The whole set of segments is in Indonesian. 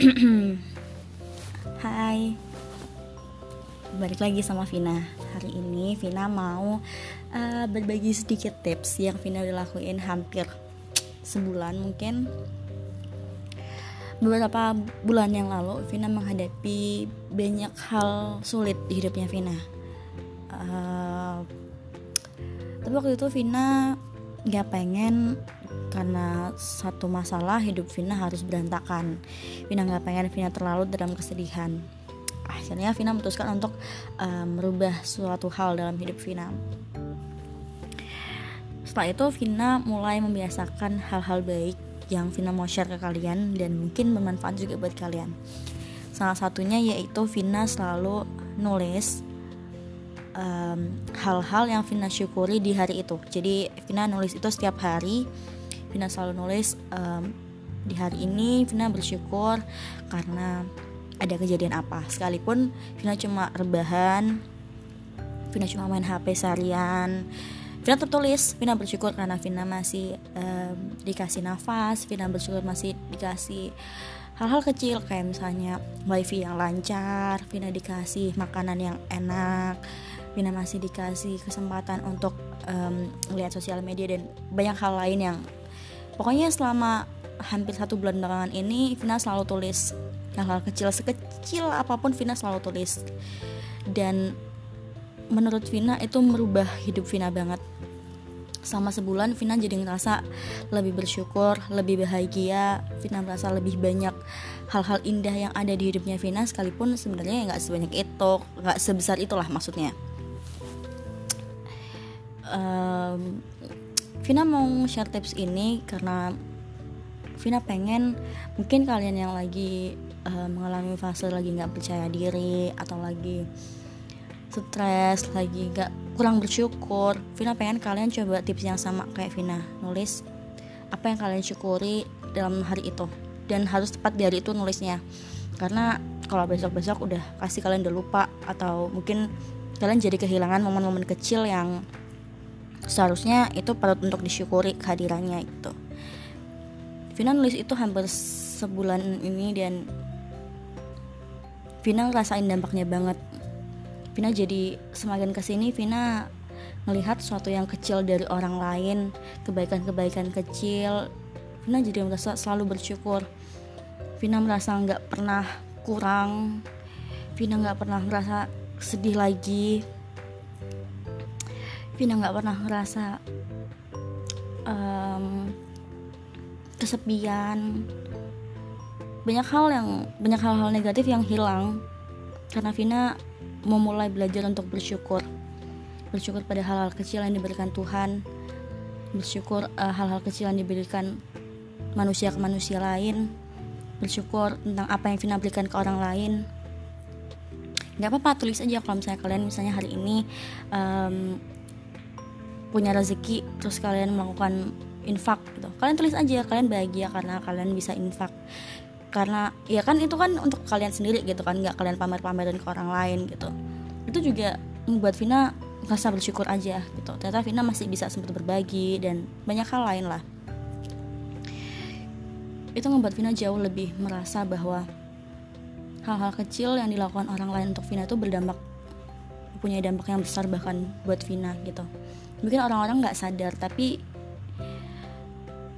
Hai. Balik lagi sama Vina. Hari ini Vina mau uh, berbagi sedikit tips Yang Vina udah lakuin hampir sebulan mungkin. Beberapa bulan yang lalu Vina menghadapi banyak hal sulit di hidupnya Vina. Uh, Tapi waktu itu Vina gak pengen karena satu masalah hidup Vina harus berantakan. Vina nggak pengen Vina terlalu dalam kesedihan. Akhirnya Vina memutuskan untuk uh, merubah suatu hal dalam hidup Vina. Setelah itu Vina mulai membiasakan hal-hal baik yang Vina mau share ke kalian dan mungkin bermanfaat juga buat kalian. Salah satunya yaitu Vina selalu nulis hal-hal um, yang Vina syukuri di hari itu. Jadi Vina nulis itu setiap hari. Vina selalu nulis um, di hari ini Vina bersyukur karena ada kejadian apa. Sekalipun Vina cuma rebahan Vina cuma main HP seharian Vina tertulis Vina bersyukur karena Vina masih um, dikasih nafas Vina bersyukur masih dikasih hal-hal kecil kayak misalnya wifi yang lancar Vina dikasih makanan yang enak Vina masih dikasih kesempatan untuk um, melihat sosial media dan banyak hal lain yang pokoknya selama hampir satu bulan belakangan ini Vina selalu tulis hal-hal kecil sekecil apa pun Vina selalu tulis dan menurut Vina itu merubah hidup Vina banget selama sebulan Vina jadi ngerasa lebih bersyukur, lebih bahagia, Vina merasa lebih banyak hal-hal indah yang ada di hidupnya Vina sekalipun sebenarnya nggak sebanyak itu, nggak sebesar itulah maksudnya. Um, Vina mau share tips ini karena Vina pengen mungkin kalian yang lagi uh, mengalami fase lagi nggak percaya diri atau lagi stres lagi nggak kurang bersyukur Vina pengen kalian coba tips yang sama kayak Vina. Nulis apa yang kalian syukuri dalam hari itu dan harus tepat di hari itu nulisnya. Karena kalau besok-besok udah pasti kalian udah lupa atau mungkin kalian jadi kehilangan momen-momen kecil yang seharusnya itu patut untuk disyukuri kehadirannya itu. Vina nulis itu hampir sebulan ini dan Vina ngerasain dampaknya banget. Vina jadi semakin ke sini Vina melihat sesuatu yang kecil dari orang lain kebaikan-kebaikan kecil. Vina jadi merasa selalu bersyukur. Vina merasa nggak pernah kurang. Vina nggak pernah merasa sedih lagi Vina nggak pernah ngerasa um, kesepian. Banyak hal yang banyak hal-hal negatif yang hilang. Karena Vina memulai belajar untuk bersyukur. Bersyukur pada hal-hal kecil yang diberikan Tuhan. Bersyukur hal hal-hal kecil yang diberikan manusia ke manusia lain. Bersyukur tentang apa yang Vina berikan ke orang lain. Nggak apa-apa tulis aja kalau misalnya kalian misalnya hari ini um, punya rezeki terus kalian melakukan infak gitu. Kalian tulis aja kalian bahagia karena kalian bisa infak. Karena ya kan itu kan untuk kalian sendiri gitu kan nggak kalian pamer-pamerin ke orang lain gitu. Itu juga membuat Vina merasa bersyukur aja gitu. Ternyata Vina masih bisa sempat berbagi dan banyak hal lain lah. Itu membuat Vina jauh lebih merasa bahwa hal-hal kecil yang dilakukan orang lain untuk Vina itu berdampak punya dampak yang besar bahkan buat Vina gitu mungkin orang-orang nggak sadar tapi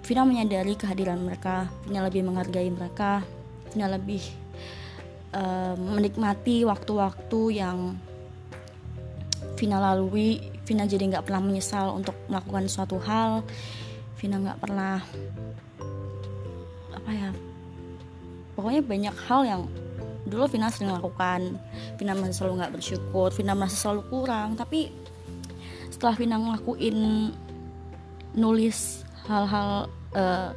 Vina menyadari kehadiran mereka Vina lebih menghargai mereka Vina lebih uh, menikmati waktu-waktu yang Vina lalui. Vina jadi nggak pernah menyesal untuk melakukan suatu hal. Vina nggak pernah apa ya pokoknya banyak hal yang dulu Vina sering lakukan. Vina merasa selalu nggak bersyukur Vina merasa selalu kurang tapi setelah Vina ngelakuin nulis hal-hal uh,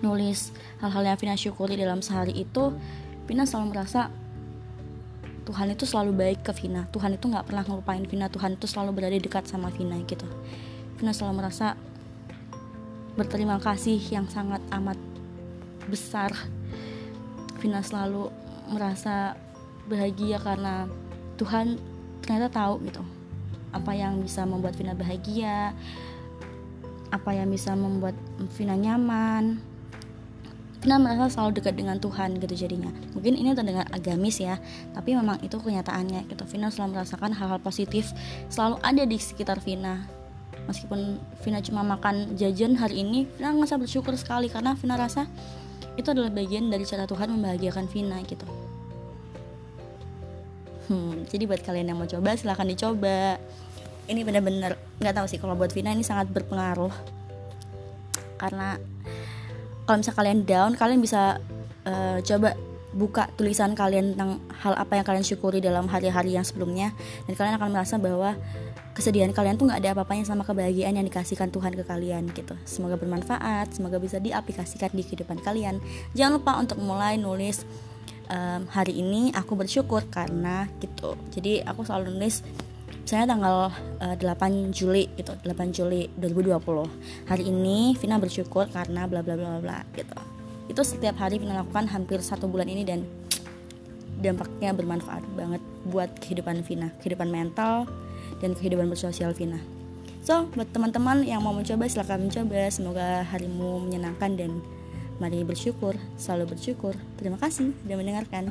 nulis hal-hal yang Vina syukuri dalam sehari itu Vina selalu merasa Tuhan itu selalu baik ke Vina. Tuhan itu nggak pernah ngelupain Vina. Tuhan itu selalu berada dekat sama Vina gitu. Vina selalu merasa berterima kasih yang sangat amat besar. Vina selalu merasa bahagia karena Tuhan ternyata tahu gitu apa yang bisa membuat Vina bahagia apa yang bisa membuat Vina nyaman. Vina merasa selalu dekat dengan Tuhan gitu jadinya. Mungkin ini terdengar agamis ya tapi memang itu kenyataannya gitu. Vina selalu merasakan hal-hal positif selalu ada di sekitar Vina. Meskipun Vina cuma makan jajan hari ini Vina ngerasa bersyukur sekali karena Vina rasa itu adalah bagian dari cara Tuhan membahagiakan Vina gitu hmm, jadi buat kalian yang mau coba silahkan dicoba. Ini benar-benar nggak tahu sih kalau buat Vina ini sangat berpengaruh. Karena kalau misalnya kalian down kalian bisa uh, coba buka tulisan kalian tentang hal apa yang kalian syukuri dalam hari-hari yang sebelumnya. Dan kalian akan merasa bahwa kesedihan kalian tuh nggak ada apa-apanya sama kebahagiaan yang dikasihkan Tuhan ke kalian gitu. Semoga bermanfaat semoga bisa diaplikasikan di kehidupan kalian. Jangan lupa untuk mulai nulis um, hari ini aku bersyukur karena gitu. Jadi aku selalu nulis saya tanggal uh, eh, 8 Juli gitu 8 Juli 2020 hari ini Vina bersyukur karena bla bla bla bla gitu. Itu setiap hari Vina lakukan hampir satu bulan ini dan dampaknya bermanfaat banget buat kehidupan Vina kehidupan mental dan kehidupan bersosial Vina. So buat teman-teman yang mau mencoba silahkan mencoba. Semoga harimu menyenangkan dan Mari bersyukur, selalu bersyukur. Terima kasih sudah mendengarkan.